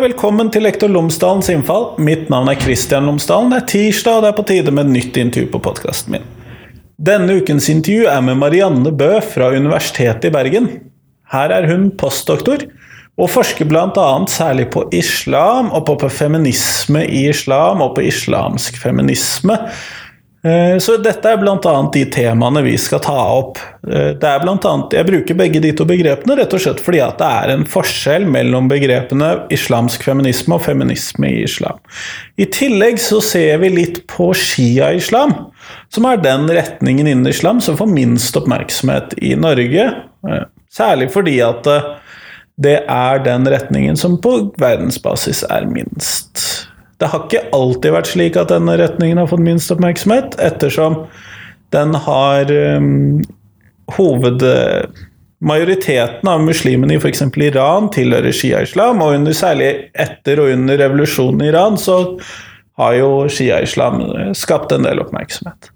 velkommen til Lektor Lomsdalens innfall. Mitt navn er Kristian Lomsdalen. Det er tirsdag, og det er på tide med nytt intervju på podkasten min. Denne ukens intervju er med Marianne Bø fra Universitetet i Bergen. Her er hun postdoktor, og forsker bl.a. særlig på islam, og på feminisme i islam, og på islamsk feminisme. Eh, så dette er bl.a. de temaene vi skal ta opp. Eh, det er blant annet, Jeg bruker begge de to begrepene rett og slett fordi at det er en forskjell mellom begrepene islamsk feminisme og feminisme i islam. I tillegg så ser vi litt på shia-islam, som er den retningen innen islam som får minst oppmerksomhet i Norge. Eh, særlig fordi at det er den retningen som på verdensbasis er minst. Det har ikke alltid vært slik at denne retningen har fått minst oppmerksomhet, ettersom den har um, hoved... Majoriteten av muslimene i f.eks. Iran tilhører shia-islam, og under, særlig etter og under revolusjonen i Iran så har jo shia-islam skapt en del oppmerksomhet.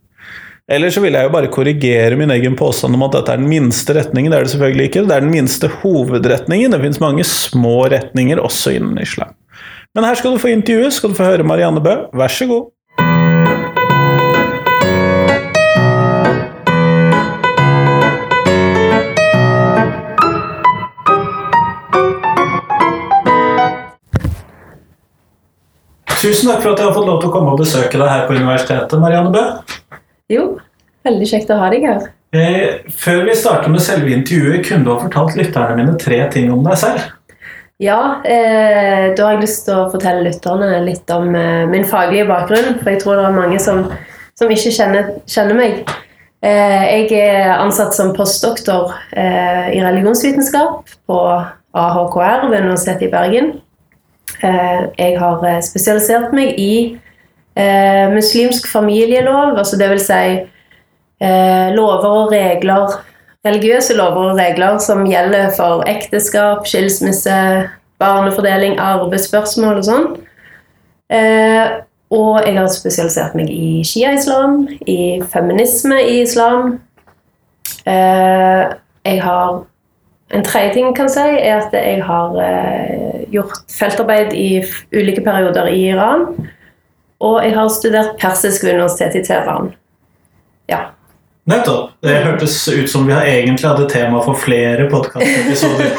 Eller så vil jeg jo bare korrigere min egen påstand om at dette er den minste retningen. Det er det selvfølgelig ikke. Det er den minste hovedretningen. Det finnes mange små retninger også innen islam. Men her skal du få intervjuet, skal du få høre Marianne Bø. Vær så god. Tusen takk for at jeg har fått lov til å komme og besøke deg her på universitetet, Marianne Bø. Jo, veldig kjekt å ha deg her. Eh, før vi starter med selve intervjuet, kunne du ha fortalt lytterne mine tre ting om deg selv? Ja, eh, da har jeg lyst til å fortelle lytterne litt om eh, min faglige bakgrunn. For jeg tror det er mange som, som ikke kjenner, kjenner meg. Eh, jeg er ansatt som postdoktor eh, i religionsvitenskap på AHKR ved Universitetet i Bergen. Eh, jeg har eh, spesialisert meg i muslimsk familielov, altså dvs. Si, lover og regler religiøse lover og regler som gjelder for ekteskap, skilsmisse, barnefordeling, arbeidsspørsmål og sånn. Eh, og jeg har spesialisert meg i shia-islam, i feminisme i islam. Eh, jeg har En tredje ting kan si er at jeg har eh, gjort feltarbeid i ulike perioder i Iran. Og jeg har studert persisk ved Universitetet i Teheran. Ja. Nettopp. Det hørtes ut som vi har egentlig hadde tema for flere podkastepisoder.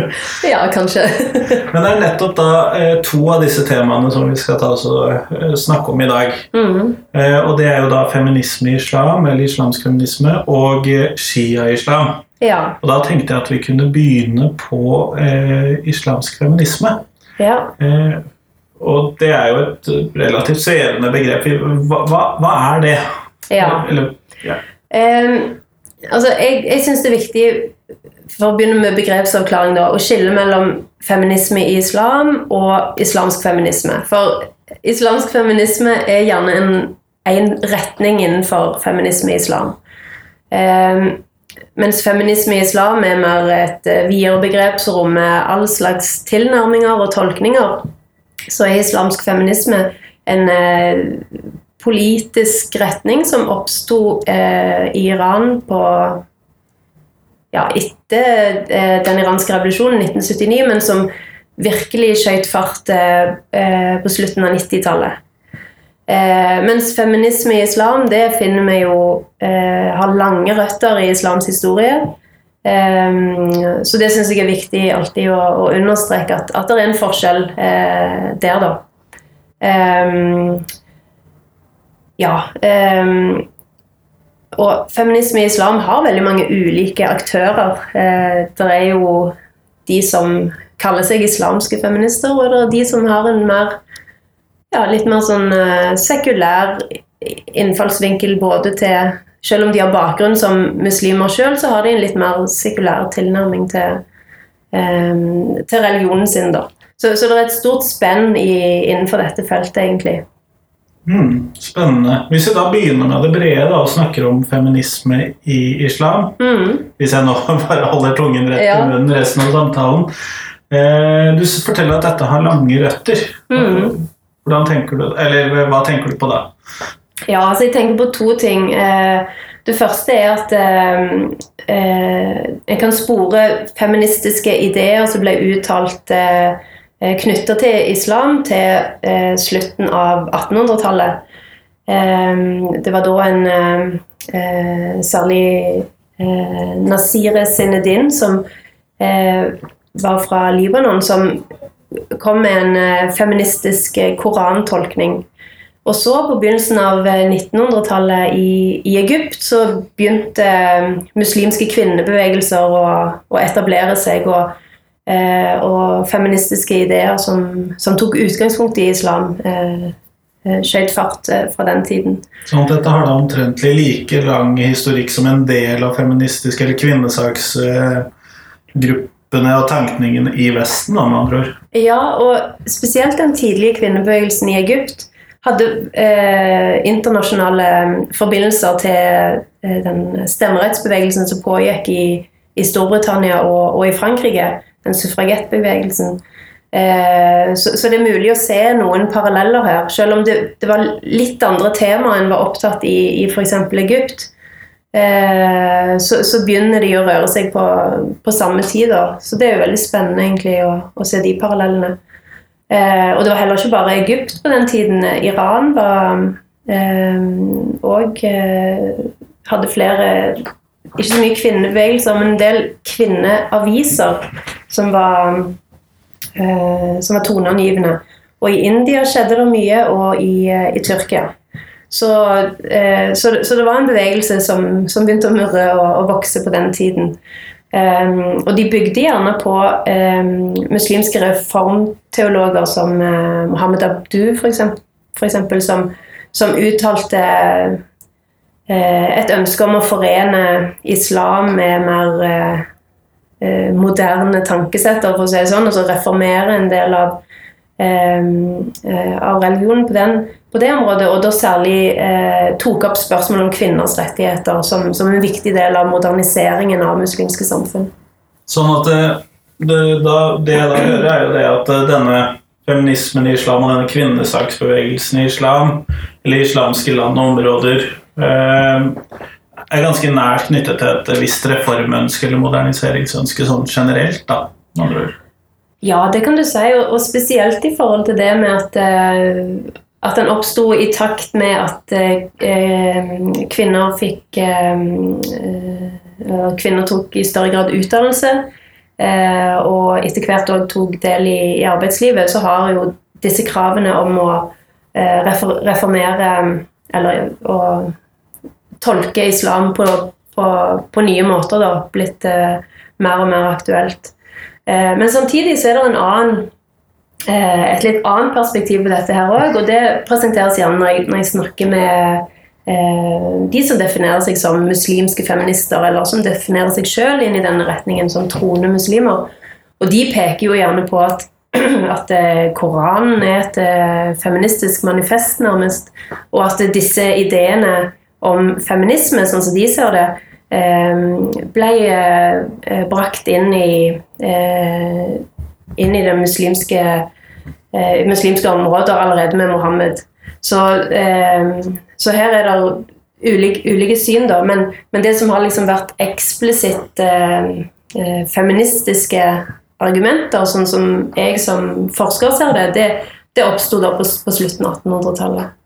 ja, kanskje. Men det er nettopp da eh, to av disse temaene som vi skal eh, snakke om i dag. Mm. Og det er jo da feminisme i islam, eller islamsk feminisme, og shia-islam. Ja. Og da tenkte jeg at vi kunne begynne på eh, islamsk feminisme. Ja. Eh, og det er jo et relativt svevende begrep. Hva, hva, hva er det? Ja. Eller, ja. Um, altså, jeg, jeg syns det er viktig for å begynne med begrepsavklaring da, å skille mellom feminisme i islam og islamsk feminisme. For islamsk feminisme er gjerne en, en retning innenfor feminisme i islam. Um, mens feminisme i islam er mer et uh, videre begrep som rommer all slags tilnærminger og tolkninger. Så er islamsk feminisme en uh, politisk retning som oppsto eh, i Iran på ja, etter eh, den iranske revolusjonen 1979, men som virkelig skjøt fart eh, på slutten av 90-tallet. Eh, mens feminisme i islam det finner vi jo eh, har lange røtter i islams historie. Eh, så det syns jeg er viktig alltid å, å understreke, at, at, det er en forskjell der, da. Um, ja. Um, og feminisme i islam har veldig mange ulike aktører. Eh, det er jo de som kaller seg islamske feminister, og det er de som har en mer ja, litt mer sånn uh, sekulær innfallsvinkel både til Selv om de har bakgrunn som muslimer sjøl, så har de en litt mer sekulær tilnærming til, um, til religionen sin. da. Så, så, det er et stort spenn i, innenfor dette feltet, egentlig. Mm, spennende. Hvis vi da begynner med det brede da, og snakker om feminisme i islam mm. Hvis jeg nå bare holder tungen rett ja. i munnen resten av samtalen eh, Du forteller at dette har lange røtter. Mm. Tenker du, eller Hva tenker du på da? Ja, altså jeg tenker på to ting. Eh, det første er at eh, eh, en kan spore feministiske ideer som ble uttalt eh, eh, knytta til islam til eh, slutten av 1800-tallet. Eh, det var da en eh, eh, særlig eh, Nasire Sinedin, som eh, var fra Libanon, som kom med en eh, feministisk eh, korantolkning. Og så, på begynnelsen av eh, 1900-tallet i, i Egypt, så begynte eh, muslimske kvinnebevegelser å, å etablere seg. Og, eh, og feministiske ideer som, som tok utgangspunkt i islam, eh, eh, skjøt fart eh, fra den tiden. Sånn at dette har da omtrentlig like lang historikk som en del av feministisk- eller kvinnesaksgruppene og tankningen i Vesten, da, med andre ord. Ja, og spesielt den tidlige kvinnebevegelsen i Egypt hadde eh, internasjonale forbindelser til eh, den stemmerettsbevegelsen som pågikk i, i Storbritannia og, og, i Frankrike, den suffragettbevegelsen. Eh, så, det er mulig å se noen paralleller her, selv om det, var litt andre temaer enn var opptatt i, i f.eks. Egypt. Eh, så, begynner de å røre seg på, samme tid. Så det er jo veldig spennende egentlig å se de parallellene. Eh, og det var heller ikke bare Egypt på den tiden. Iran var òg eh, hadde flere Ikke så mye kvinnebevegelser, men en del kvinneaviser som var, eh, som var toneangivende. Og i India skjedde det mye, og i, i Tyrkia. Så, eh, så, så, det var en bevegelse som, som begynte å murre og, og, vokse på den tiden. Um, og de bygde gjerne på um, muslimske reformteologer som uh, Mohammed Abdu, eksempel, som, som, uttalte uh, et ønske om å forene islam med mer uh, moderne tankesetter, for å si det sånn, og så reformere en del av, av religionen på den på det området, og da særlig eh, tok opp spørsmål om kvinners rettigheter som, som, en viktig del av moderniseringen av muslimske samfunn. Sånn at det, det, da, det jeg da hører, er jo det at eh, denne feminismen i islam og denne kvinnesaksbevegelsen i islam, eller islamske land og områder, eh, er ganske nært knyttet til et visst reformønske eller moderniseringsønske sånn generelt, da, andre ord. Ja, det kan du si, og, spesielt i forhold til det med at eh, at den oppsto i takt med at eh, kvinner fikk eh, eh, Kvinner tok i større grad utdannelse, eh, og etter hvert òg tok del i, arbeidslivet, så har jo disse kravene om å eh, reformere eller å tolke islam på, på, på nye måter da, blitt eh, mer og mer aktuelt. men samtidig så er det en annen Eh, et litt annet perspektiv på dette her òg, og det presenteres gjerne når jeg, når jeg snakker med eh, de som definerer seg som muslimske feminister, eller som definerer seg sjøl inn i denne retningen som troende muslimer. Og de peker jo gjerne på at, at eh, Koranen er et eh, feministisk manifest, nærmest, og at disse ideene om feminisme, sånn som de ser det, ble brakt inn i inn i det muslimske, eh, muslimske områder allerede med Mohammed. Så, eh, så her er det ulike, ulike syn, da. Men, men, det som har liksom vært eksplisitt eh, eh, feministiske argumenter, sånn som jeg som forsker ser det, det, det oppsto da på, på slutten av 1800-tallet.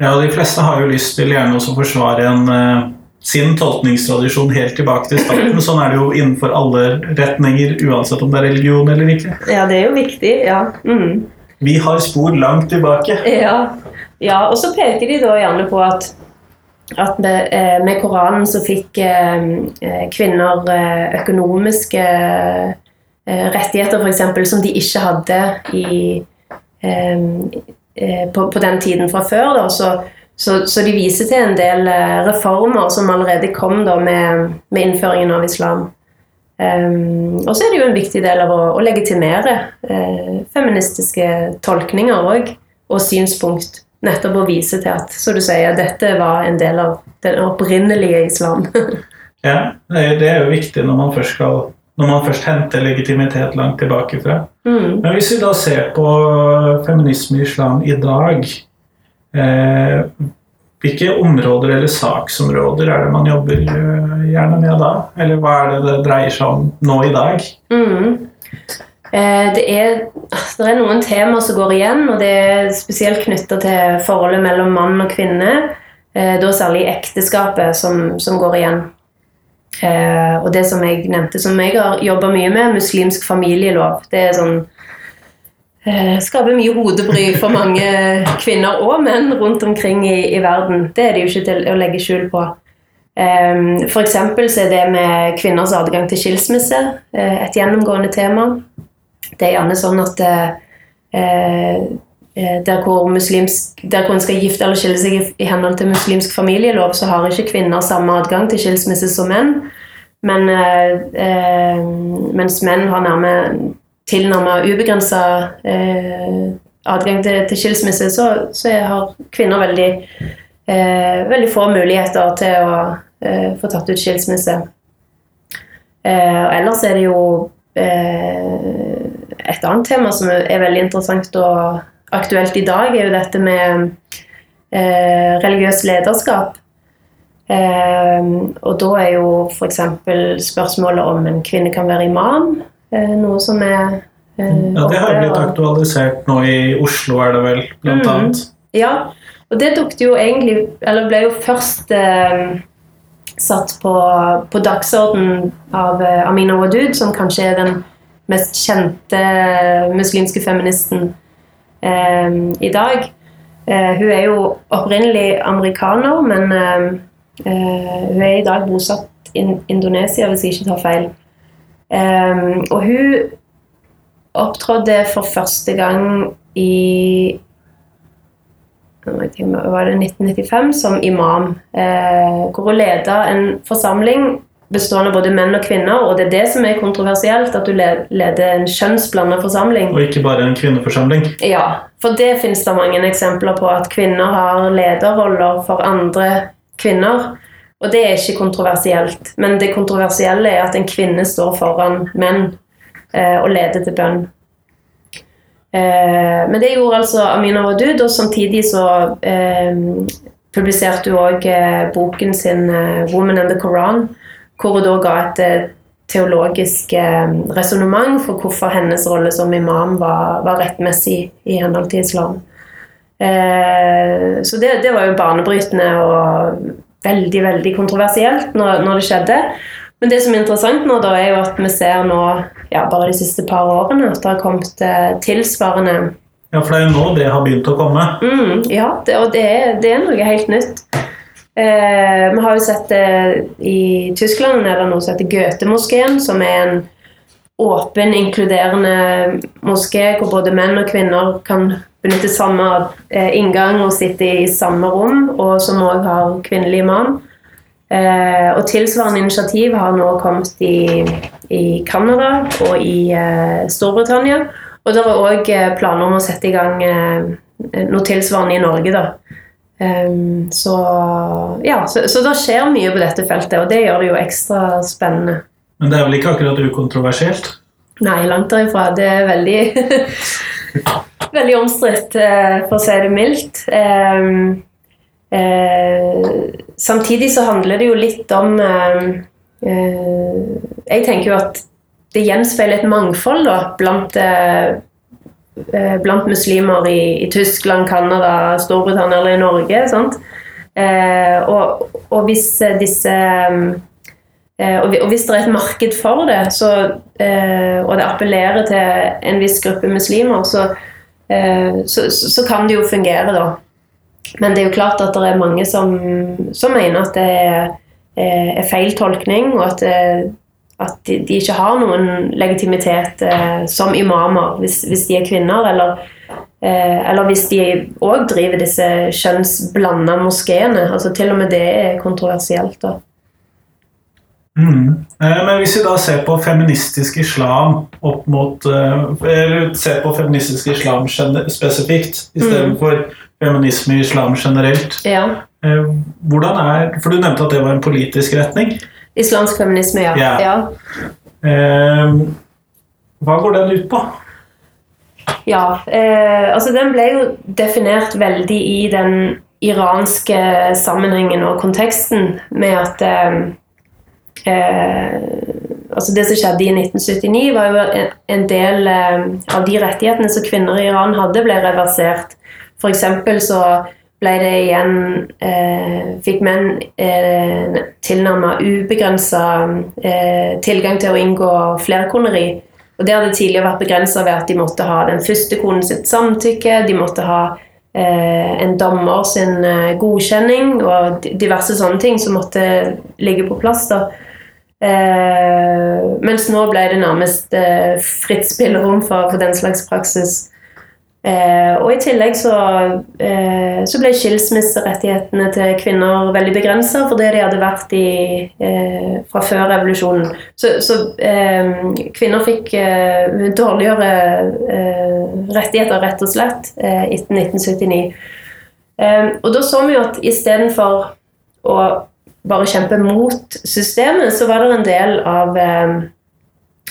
Ja, og de fleste har jo lyst til gjerne å forsvare en uh sin tolkningstradisjon helt tilbake til starten. Sånn er det jo innenfor alle retninger, uansett om det er religion eller ikke. Ja, det er jo viktig. ja. Mm. Vi har spor langt tilbake. Ja, ja og så peker de da gjerne på at, at med, eh, med Koranen så fikk eh, eh kvinner eh, økonomiske eh, rettigheter, f.eks., som de ikke hadde i, eh, på, på, den tiden fra før. da, så så, så, de viser til en del eh, reformer som allerede kom da med, med innføringen av islam. Um, og så er det jo en viktig del av å, å legitimere uh, feministiske tolkninger òg, og synspunkt. Nettopp å vise til at så du sier, dette var en del av den opprinnelige islam. ja, det er, jo viktig når man først skal når man først henter legitimitet langt tilbake fra. Mm. Men hvis vi da ser på feminisme i islam i dag, Eh, hvilke områder eller saksområder er det man jobber eh, gjerne med da? Eller hva er det det dreier seg om nå i dag? Mm. Eh, det, er, det er noen temaer som går igjen, og det er spesielt knytta til forholdet mellom mann og kvinne. Eh, da særlig ekteskapet som, som går igjen. Eh, og det som jeg nevnte, som jeg har jobba mye med, muslimsk familielov. Det er sånn eh, Skaper mye hodebry for mange kvinner og menn rundt omkring i, i verden. Det er det jo ikke til å legge skjul på. Eh, eksempel så er det med kvinners adgang til skilsmisse eh, et gjennomgående tema. Det er gjerne sånn at eh, eh, der hvor, muslimsk, der hvor en skal gifte eller skille seg i, henhold til muslimsk familielov, så har ikke kvinner samme adgang til skilsmisse som menn. Men, eh, eh mens menn har nærme tilnærmet ubegrensa eh, adgang til, til skilsmisse, så, så, har kvinner veldig, eh, veldig få muligheter til å eh, få tatt ut skilsmisse. Eh, ellers er det jo et annet tema som er veldig interessant og aktuelt i dag, er jo dette med eh, religiøst lederskap. Eh, og da er jo f.eks. spørsmålet om en kvinne kan være imam, eh, noe som er eh, Ja, det har blitt aktualisert nå i Oslo, er det vel, blant mm, annet. Ja, og det dukket jo egentlig Eller ble jo først eh, satt på, på dagsorden av eh, Amina Wadud, som kanskje er den mest kjente muslimske feministen i dag. Eh, hun er jo opprinnelig amerikaner, men eh, eh hun er i dag bosatt i Indonesia, hvis jeg ikke tar feil. Eh, og hun opptrådte for første gang i var det 1995 som imam, eh, hvor hun leda en forsamling bestående av både menn og kvinner, og det er det som er kontroversielt, at du leder en kjønnsblanda forsamling. Og ikke bare en kvinneforsamling? Ja, for det finnes det mange eksempler på, at kvinner har lederroller for andre kvinner. Og det er ikke kontroversielt. Men det kontroversielle er at en kvinne står foran menn eh, og leder til bønn. Eh, men det gjorde altså Amina Wadud, og samtidig så eh, publiserte hun òg eh, boken sin eh, 'Woman and the Koran', hvor hun da ga et eh, teologisk eh, resonnement for hvorfor hennes rolle som imam var, var rettmessig i henhold til islam. Eh, så det, det, var jo banebrytende og veldig veldig kontroversielt når, når, det skjedde. Men det som er interessant nå, da, er jo at vi ser nå, ja, bare de siste par årene, at det har kommet tilsvarende Ja, for det er jo nå det har begynt å komme? Mm, ja, det, og det det er noe helt nytt. Eh, vi har jo sett det i Tyskland, er det noe som heter Goethe-moskeen, som er en åpen, inkluderende moské hvor både menn og kvinner kan benytte samme eh, inngang og sitte i samme rom, og som òg har kvinnelig imam. Eh, og tilsvarende initiativ har nå kommet i, i Canada og i eh, Storbritannia. Og det er òg planer om å sette i gang noe tilsvarende i Norge. da. Um, så ja, så, så det skjer mye på dette feltet, og det gjør det jo ekstra spennende. Men det er vel ikke akkurat ukontroversielt? Nei, langt derifra. Det er veldig Veldig omstridt, uh, for å si det mildt. Um, uh, samtidig så handler det jo litt om uh, Jeg tenker jo at det gjenspeiler et mangfold da, blant Eh, blant muslimer i, i Tyskland, Canada, Storbritannia eller i Norge. Eh, og, og, hvis disse eh, og, hvis det er et marked for det, så, eh, og det appellerer til en viss gruppe muslimer, så, eh, så, så, kan det jo fungere, da. Men det er jo klart at det er mange som, som mener at det er, er feil tolkning, og at det, at de, de, ikke har noen legitimitet eh, som imamer hvis, hvis, de er kvinner, eller, eh, eller hvis de òg driver disse kjønnsblanda moskeene. Altså, til og med det er kontroversielt. Mm. Eh, men hvis vi da ser på feministisk islam opp mot eh, Eller ser på feministisk islam spesifikt istedenfor mm. feminisme i islam generelt. Ja. Eh, hvordan er, For du nevnte at det var en politisk retning. Islamsk feminisme, ja. Yeah. ja. Um, hva går den ut på? Ja, eh, altså den ble jo definert veldig i den iranske sammenhengen og konteksten med at eh, eh altså Det som skjedde i 1979, var jo en, del eh, av de rettighetene som kvinner i Iran hadde, ble reversert. For så ble det igjen eh, Fikk menn eh, tilnærmet ubegrensa eh, tilgang til å inngå flerkoneri. Og Det hadde tidligere vært begrensa ved at de måtte ha den første konen sitt samtykke, de måtte ha eh, en dommer sin eh, godkjenning og diverse sånne ting som måtte ligge på plass. da. Eh, mens nå ble det nærmest eh, fritt spillerom for, for den slags praksis. Eh, og i tillegg så, eh, så ble skilsmisserettighetene til kvinner veldig begrensa det de hadde vært i eh, fra før revolusjonen. Så, så eh, kvinner fikk dårligere rettigheter, rett og slett, etter 1979. og da så vi jo at istedenfor å bare kjempe mot systemet, så var det en del av eh, eh,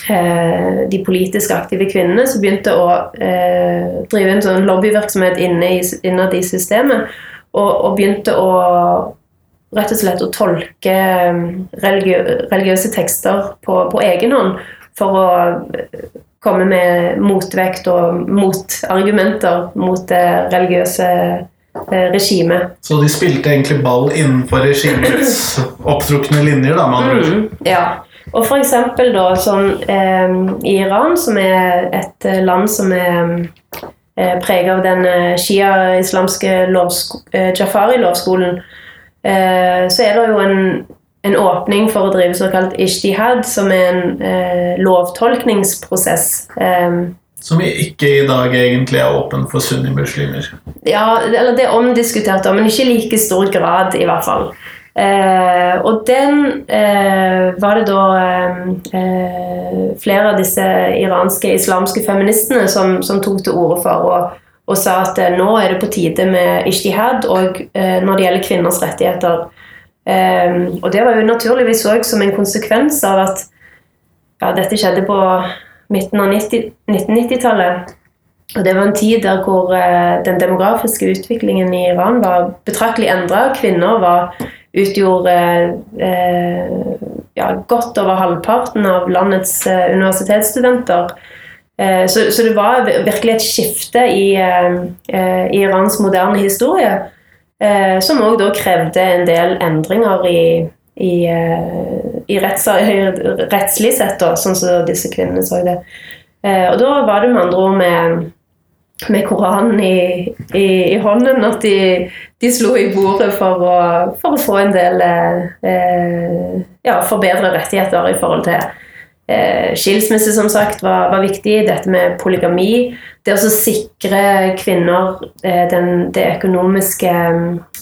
de politisk aktive kvinnene som begynte å eh, drive en sånn lobbyvirksomhet inne i, innad i systemet. Og, og, begynte å rett og slett å tolke eh, religiø religiøse tekster på, på egen hånd for å komme med motvekt og motargumenter mot det religiøse Eh, regime. Så de spilte egentlig ball innenfor regimets opptrukne linjer, da, med andre ord? Mm, ja. Og eksempel da sånn eh, i Iran, som er et eh, land som er eh, preget av den eh, shia-islamske eh, Jafari-lovskolen, eh, så er det jo en, en, åpning for å drive såkalt ishtihad, som er en lovtolkningsprosess. Eh, som ikke i dag egentlig er åpen for sunnimuslimer. Ja, eller det er omdiskutert, men ikke i like stor grad, i hvert fall. Eh, og den eh, var det da eh, flere av disse iranske islamske feministene som, som tok til orde for, og, og, sa at eh, nå er det på tide med ishtihad og eh, når det gjelder kvinners rettigheter. Eh, og det var jo naturligvis òg som en konsekvens av at ja, dette skjedde på midten av 1990-tallet. Og Det var en tid der hvor eh, den demografiske utviklingen i Iran var betraktelig endra. Kvinner var, utgjorde eh, ja, godt over halvparten av landets eh, universitetsstudenter. Eh, så, så, det var virkelig et skifte i, i Irans moderne historie, som òg da krevde en del endringer i, i, i retts, rettslig sett, da, sånn som disse kvinnene så det. Og da var det med andre ord med med Koranen i, i, i, hånden at de, de, slo i bordet for å, for å få en del eh, ja, forbedre rettigheter i forhold til eh, skilsmisse, som sagt, var, var, viktig. Dette med polygami. Det å sikre kvinner eh, den økonomiske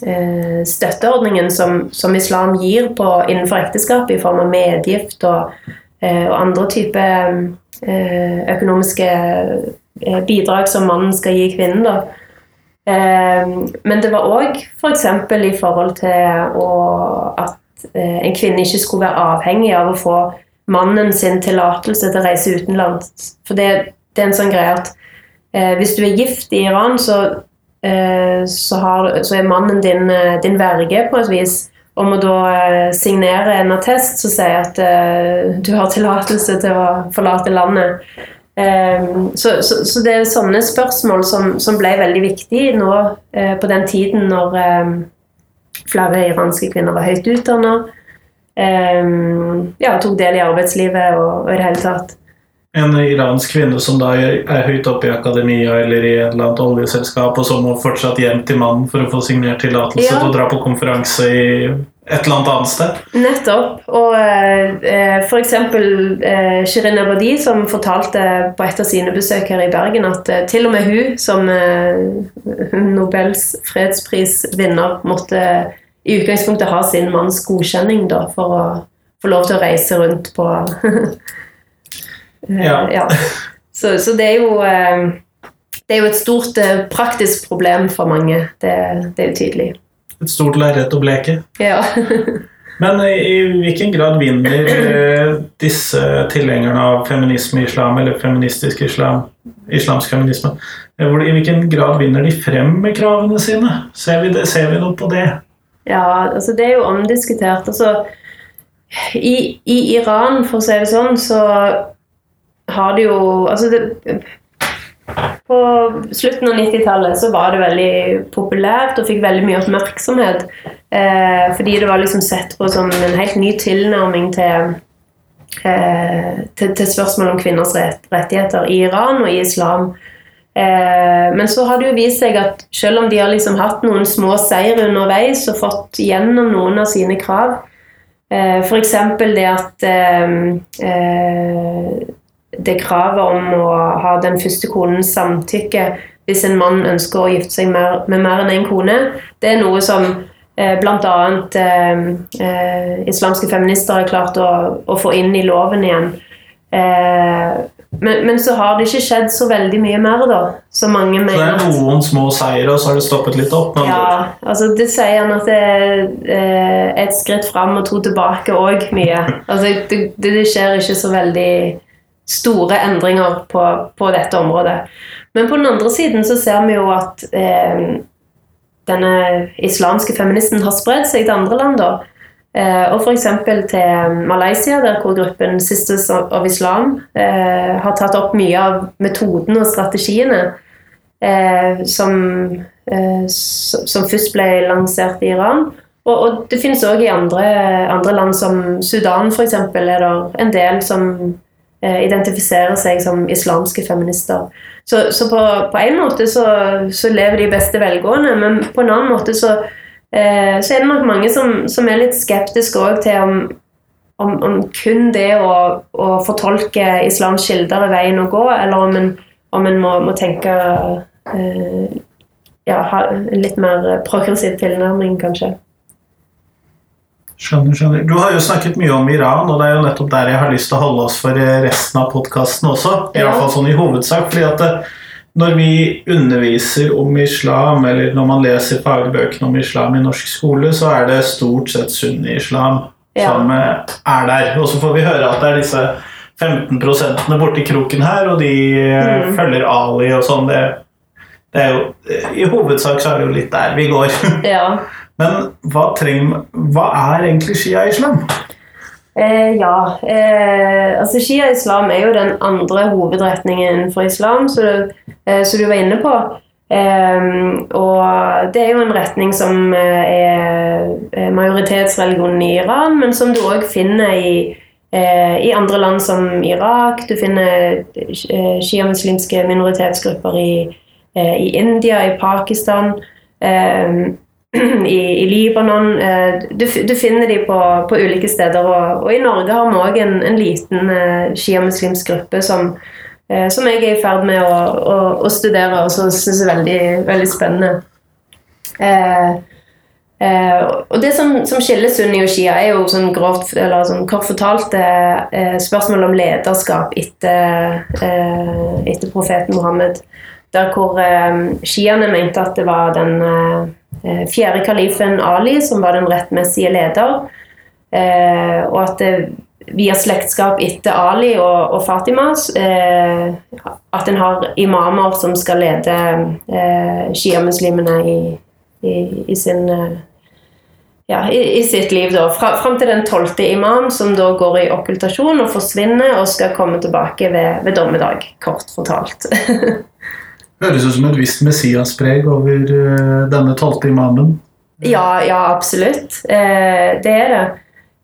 eh, støtteordningen som, som, islam gir på, innenfor ekteskap, i form av medgift og, eh, og andre typer eh, økonomiske bidrag som mannen skal gi kvinnen. da. Eh, men det var òg f.eks. For i forhold til å, at eh, en kvinne ikke skulle være avhengig av å få mannen sin tillatelse til å reise utenlands. For det, det, er en sånn greie at hvis du er gift i Iran, så, så, har, så er mannen din, din verge på et vis og må da signere en attest som sier at du har tillatelse til å forlate landet. Ehm, så, så, så, det er sånne spørsmål som, som ble veldig viktige nå eh, på den tiden når ehm, flere iranske kvinner var høyt utdanna. Ehm, ja, tok del i arbeidslivet og, og i det hele tatt. En iransk kvinne som da er, høyt oppe i akademia eller i et eller annet oljeselskap, og så må fortsatt hjem til mannen for å få signert tillatelse ja. til å dra på konferanse i et eller annet annet sted. Nettopp. Og eh, f.eks. Eh, Shirin Ebadi som fortalte på et av sine besøk her i Bergen at eh, til og med hun som eh, Nobels fredsprisvinner måtte i utgangspunktet ha sin manns godkjenning da, for å få lov til å reise rundt på eh, ja. ja. Så, så, det er jo eh, det er jo et stort eh, praktisk problem for mange. Det, det er jo tydelig et stort lerret å bleke. Ja. Men i, i, hvilken grad vinner eh, disse tilhengerne av feminisme i islam, eller feministisk islam, islamsk feminisme, eh, i hvilken grad vinner de frem med kravene sine? Ser vi, det, ser vi noe på det? Ja, altså det er jo omdiskutert. altså i, I Iran, for å si det sånn, så har det jo Altså det, På slutten av 90-tallet så var det veldig populært og fikk veldig mye oppmerksomhet. Eh, fordi det var liksom sett på som en helt ny tilnærming til, eh, til, til spørsmål om kvinners rett, rettigheter i Iran og i islam. Eh, men så har det jo vist seg at selv om de har liksom hatt noen små seier underveis og fått gjennom noen av sine krav, eh, f.eks. det at eh, eh det kravet om å ha den første konens samtykke hvis en mann ønsker å gifte seg med, med mer enn én en kone, det er noe som eh, bl.a. Eh, eh, islamske feminister har klart å, å, få inn i loven igjen. Eh, men, men, så har det ikke skjedd så veldig mye mer, da. Så mange mener Så det er noen små seire, og så har det stoppet litt opp? Ja, altså det sier han at det er eh, et skritt fram og to tilbake òg, mye. Altså det, det, det skjer ikke så veldig store endringer på, på, dette området. Men på den andre siden så ser vi jo at eh, denne islamske feministen har spredd seg til andre land. da. Eh, og f.eks. til Malaysia, der hvor gruppen Sisters of Islam eh, har tatt opp mye av metodene og strategiene eh, som, eh, som, først ble lansert i Iran. Og, og det finnes òg i andre, andre, land, som Sudan f.eks. er det en del som identifiserer seg som islamske feminister. Så, så på, på, en måte så, så, lever de beste velgående, men på en annen måte så, eh, så er det nok mange som, som er litt skeptiske òg til om, om, om, kun det å, å fortolke islams kilder er veien å gå, eller om en, om en må, må, tenke eh, ja, ha litt mer progressiv tilnærming, kanskje. Skjønner, skjønner. Du har jo snakket mye om Iran, og det er jo nettopp der jeg har lyst til å holde oss for resten av podkasten også. I ja. hvert fall sånn i hovedsak. fordi at det, eh, når vi underviser om islam, eller når man leser fagbøkene om islam i norsk skole, så er det stort sett sunni-islam ja. som eh, er der. Og så får vi høre at det er disse 15% borti kroken her, og de eh, mm. følger Ali og sånn. Det, det, er jo I hovedsak så er det jo litt der vi går. Ja. Men hva, trenger, hva er egentlig shia-islam? Eh, ja, eh, altså Shia-islam er jo den andre hovedretningen for islam, som du, eh, du, var inne på. Eh, og det er jo en retning som eh, er majoritetsreligionen i Iran, men som du òg finner i, eh, i, andre land som Irak. Du finner shia-muslimske minoritetsgrupper i, i, India, i Pakistan. Eh, i, i Libanon. Eh, du, du, finner de på, på ulike steder. Og, og, i Norge har vi òg en, en, liten uh, sjiamuslimsk gruppe som, uh, som, jeg er i ferd med å, å, å studere, og som syns er veldig, veldig spennende. Uh, og Det som, som, skiller sunni og shia, er jo sånn grovt, eller sånn kort fortalt uh, spørsmål om lederskap etter, uh, etter profeten Mohammed. Der hvor shiaene mente at det var den Eh, fjerde kalifen Ali, som var den rettmessige leder. Eh, og at det, via slektskap etter Ali og, og Fatima eh, at en har imamer som skal lede eh, sjiamuslimene i, i, i, sin ja, i, i, sitt liv. da, Fra, Fram til den tolvte imam, som da går i okkultasjon og forsvinner og skal komme tilbake ved, ved dommedag, kort fortalt. Høres ut som et visst Messias-preg over uh, denne tolvte imamen. Ja, ja absolutt. Eh, det er det.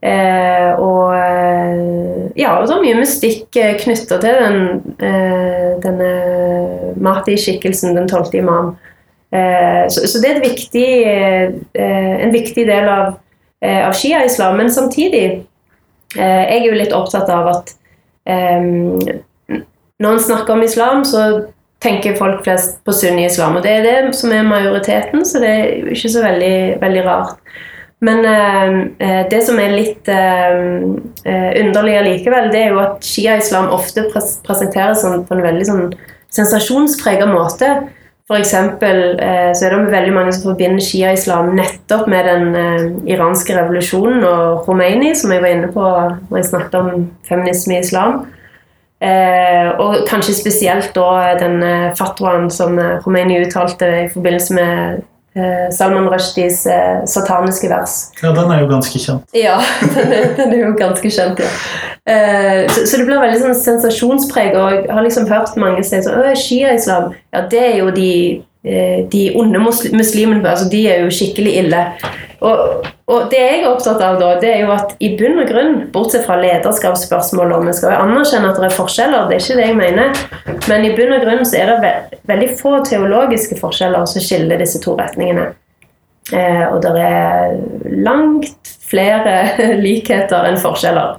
Eh, og eh, ja, det er mye mystikk eh, knytta til den, eh, denne Mahdi-skikkelsen, den tolvte imam. Så, det er viktig, en viktig del av, av shia-islam. Men samtidig Jeg er jo litt opptatt av at når en snakker om islam, så tenker folk flest på sunni-islam. Og det er det som er majoriteten, så det er ikke så veldig, veldig rart. Men eh, eh det som er litt eh, eh, underlig allikevel, det er jo at shia-islam ofte pres presenteres sånn, på en veldig sånn sensasjonspreget måte. Eksempel eh, så er det veldig mange som forbinder shia-islam nettopp med den eh, iranske revolusjonen og Khomeini, som jeg var inne på når jeg snakket om feminisme i islam. Eh, og kanskje spesielt da den fatwaen som Khomeini uttalte i forbindelse med eh, Salman Rushdies eh, sataniske vers. Ja, den er jo ganske kjent. Ja, den er, den er jo ganske kjent, ja. Eh, så, så det blir veldig sånn sensasjonspreg, og jeg har liksom hørt mange si sånn Å, Shia-islam, ja, det er jo de, eh, de onde muslimene, altså de er jo skikkelig ille. Og, og det jeg er opptatt av da, det er jo at i bunn og grunn, bortsett fra lederskapsspørsmål, og vi skal jo anerkjenne at det er forskjeller, det er ikke det jeg mener, men i bunn og grunn så er det ve veldig få teologiske forskjeller som skiller disse to retningene. Eh, og det er langt flere likheter enn forskjeller.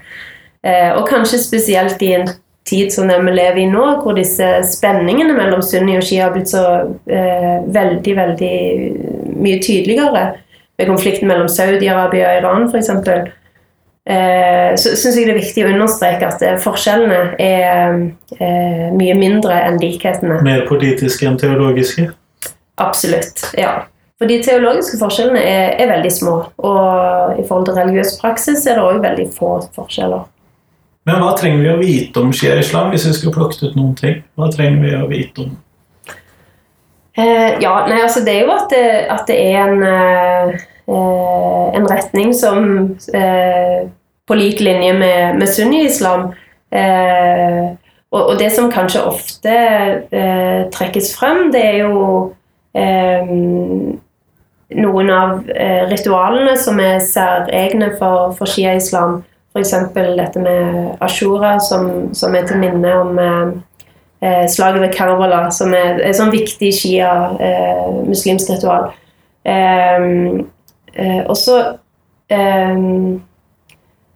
Eh, og kanskje spesielt i en tid som den vi lever i nå, hvor disse spenningene mellom sunni og shia har blitt så eh, veldig, veldig mye tydeligere. Med konflikten mellom Saudi-Arabia og Iran, f.eks. Eh, så syns jeg det er viktig å understreke at eh, forskjellene er eh, mye mindre enn likhetene. Mer politiske enn teologiske. Absolutt. ja. For de teologiske forskjellene er, er veldig små. Og i forhold til religiøs praksis er det òg veldig få forskjeller. Men hva trenger vi å vite om shia-islam, hvis vi skulle plukket ut noen ting? Hva trenger vi å vite om? Eh, ja, nei, altså det er jo at det, at det er en, eh, eh, en retning som eh, på lik linje med, med sunni-islam eh, og, og det som kanskje ofte eh, trekkes frem, det er jo eh, noen av eh, ritualene som er særegne for, for shia-islam. F.eks. dette med ashura, som, som er til minne om eh, eh, slaget ved Karbala, som er et sånn viktig shia-muslimsk ritual. Eh, eh, og så eh,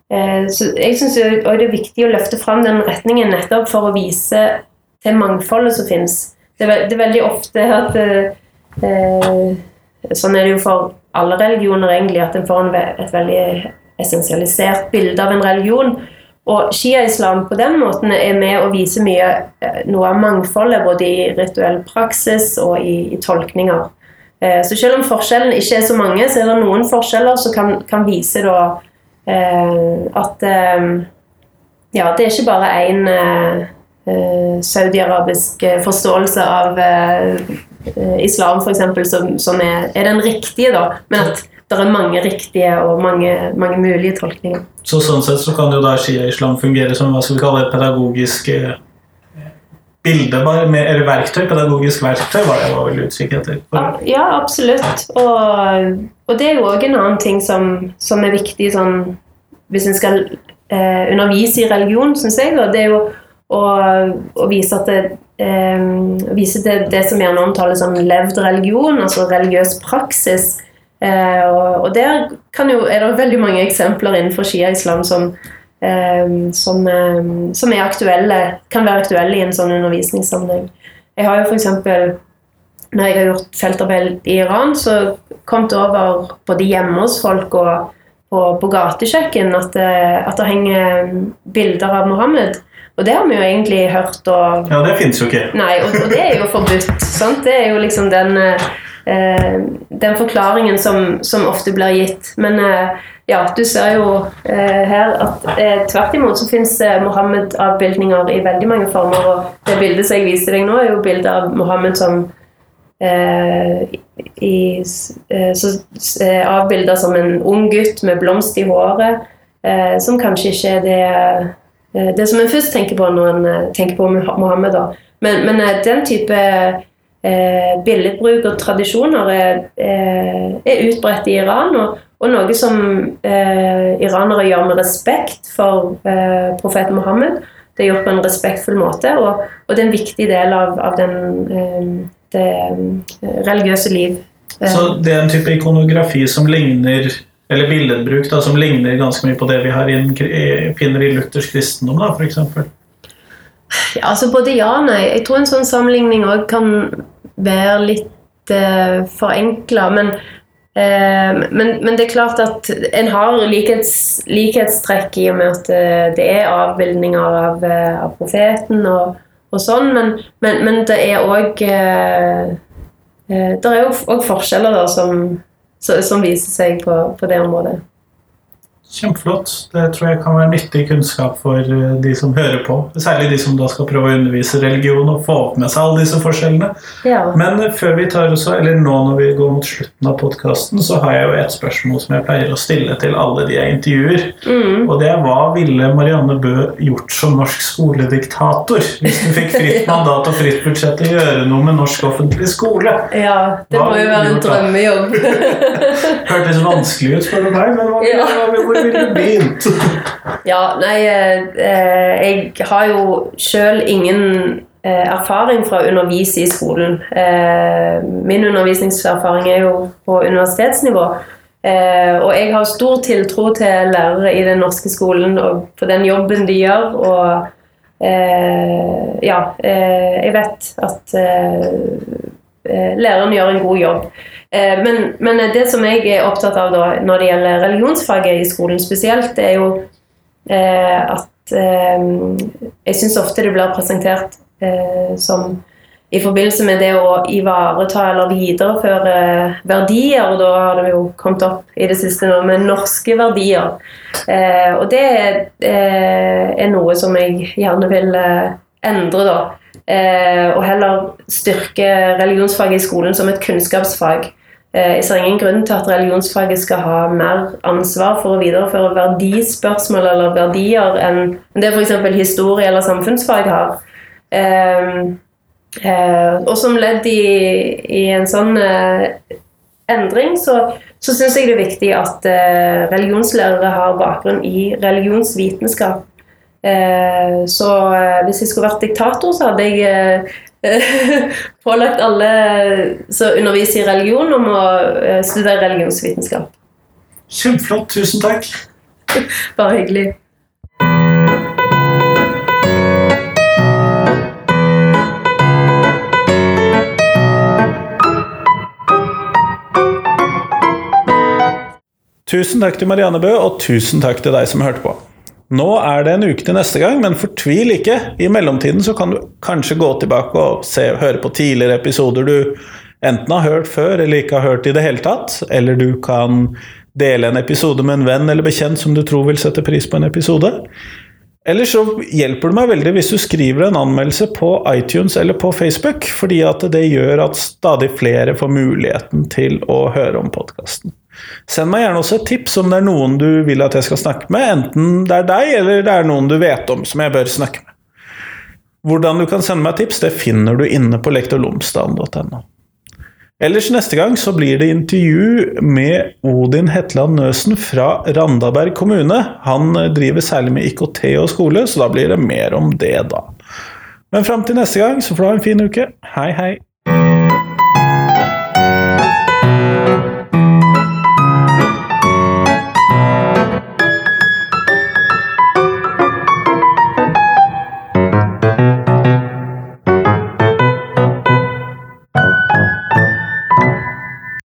eh, så Jeg syns det er viktig å løfte fram den retningen nettopp for å vise til mangfoldet som finnes. Det er, det er veldig ofte at eh, eh, Sånn er det jo for alle religioner, egentlig, at en får en, et veldig essensialisert bilde av en religion. Og shia-islam på den måten er med å vise mye, eh, noe av mangfoldet, både i rituell praksis og i, i tolkninger. Eh, Så selv om forskjellene ikke er så mange, så er det noen forskjeller som kan, kan vise da, eh, at ja, det er ikke bare én eh, saudiarabisk forståelse av eh, islam, f.eks., som, som er, er den riktige, da, men at det er mange riktige og mange, mange mulige tolkninger. Så sånn sett så kan jo da shia-islam fungere som hva skal vi kalle pedagogisk eh, bilde, med, eller verktøy. Pedagogisk verktøy var det jeg var veldig utkikk etter. Ja, absolutt. Og, og det er jo òg en annen ting som, som er viktig sånn, hvis en skal eh, undervise i religion, syns jeg. Da, det er jo å, å vise at det, eh, vise det, det som gjerne omtales som levd religion, altså religiøs praksis. Eh, og, og der kan jo, er det veldig mange eksempler innenfor shia-islam som, eh, som, eh, som aktuelle, kan være aktuelle i en sånn undervisningssammenheng. Jeg har jo eksempel når jeg har gjort feltarbeid i Iran, så kom det over både hjemme hos folk og på, på gatekjøkken at, det- at det henger bilder av Mohammed. Og det har vi jo egentlig hørt og Ja, det fins jo ikke. Nei, og, og det er jo forbudt. Sant? Det er jo liksom den, eh, den forklaringen som, som ofte blir gitt. Men eh, ja, du ser jo eh, her at eh, tvert imot så fins eh, Mohammed-avbildninger i veldig mange former. Og det bildet som jeg viser deg nå, er jo bildet av Mohammed som eh, i, eh, så, eh, avbilda som en ung gutt med blomst i håret, eh, som kanskje ikke er det eh, det som en først tenker på når en eh, tenker på Mohammed. da. Men, men eh, den type eh, billedbruk og tradisjoner er, eh, er utbredt i Iran, og, og noe som eh, iranere gjør med respekt for eh, profeten Mohammed. Det er gjort på en respektfull måte, og, og det er en viktig del av, av den, eh, det eh, religiøse liv. Så det er en type ikonografi som ligner eller billedbruk da, som ligner ganske mye på det vi har i, i- finner i luthersk kristendom, f.eks. Ja, altså både ja og nei. Jeg tror en sånn sammenligning òg kan være litt eh, forenkla. Men, eh, men, men det er klart at en har likhets, likhetstrekk i og med at eh, det er avbildninger av, eh, av profeten og, og sånn, men, men, det er òg eh, Det er òg forskjeller da som, som viser seg på, på det området. Kjempeflott. Det tror jeg kan være nyttig kunnskap for eh, de som hører på. Særlig de som da skal prøve å undervise religion og få opp med seg alle disse forskjellene. Ja. Men eh, før vi tar også, eller nå når vi går mot slutten av podkasten, så har jeg jo et spørsmål som jeg pleier å stille til alle de jeg intervjuer. Mm. Og det er hva ville Marianne Bø gjort som norsk skolediktator hvis du fikk fritt mandat og fritt budsjett til å gjøre noe med norsk offentlig skole? ja, det Hva må jo være en drømmejobb. Hørtes vanskelig ut, spør du meg, men hva, Ja. hva, ville begynt? Ja, nei, eh, eh, jeg har jo sjøl ingen eh, erfaring fra å undervise i skolen. Min undervisningserfaring er jo på universitetsnivå. Og jeg har stor tiltro til lærere i den norske skolen og på den jobben de gjør. Og ja, jeg vet at læreren gjør en god jobb. Eh, men, men det som jeg er opptatt av da, når det gjelder religionsfaget i skolen spesielt, det er jo eh, at eh, jeg syns ofte det blir presentert eh, som i forbindelse med det å ivareta eller videreføre verdier, og da har det jo kommet opp i det siste nå med norske verdier. Eh, og det eh, er noe som jeg gjerne vil eh, endre, da. Eh, og heller styrke religionsfaget i skolen som et kunnskapsfag. Eh, Jeg ser ingen grunn til at religionsfaget skal ha mer ansvar for å videreføre verdispørsmål eller verdier enn det f.eks. historie eller samfunnsfag har. Eh, eh, og som ledd i, i en sånn eh, endring, så, så syns jeg det er viktig at religionslærere har bakgrunn i religionsvitenskap. Så hvis jeg skulle vært diktator, så hadde jeg pålagt alle som underviser i religion, om å eh, studere religionsvitenskap. Kjempeflott. Tusen takk. Bare hyggelig. Tusen takk til Marianne Bø, og tusen takk til deg som hørte på. Nå er det en uke til neste gang, men fortvil ikke. I mellomtiden så kan du kanskje gå tilbake og se, høre på tidligere episoder du enten har hørt før eller ikke har hørt i det hele tatt. Eller du kan dele en episode med en venn eller bekjent som du tror vil sette pris på en episode. Eller så hjelper det meg veldig hvis du skriver en anmeldelse på iTunes eller på Facebook, fordi at det gjør at stadig flere får muligheten til å høre om podkasten. Send meg gjerne også et tips om det er noen du vil at jeg skal snakke med, enten det er deg eller det er noen du vet om som jeg bør snakke med. Hvordan du kan sende meg tips, det finner du inne på lektorlomsdalen.no. Ellers neste gang så blir det intervju med Odin Hetland Nøsen fra Randaberg kommune. Han driver særlig med IKT og skole, så da blir det mer om det da. Men fram til neste gang så får du ha en fin uke. Hei, hei.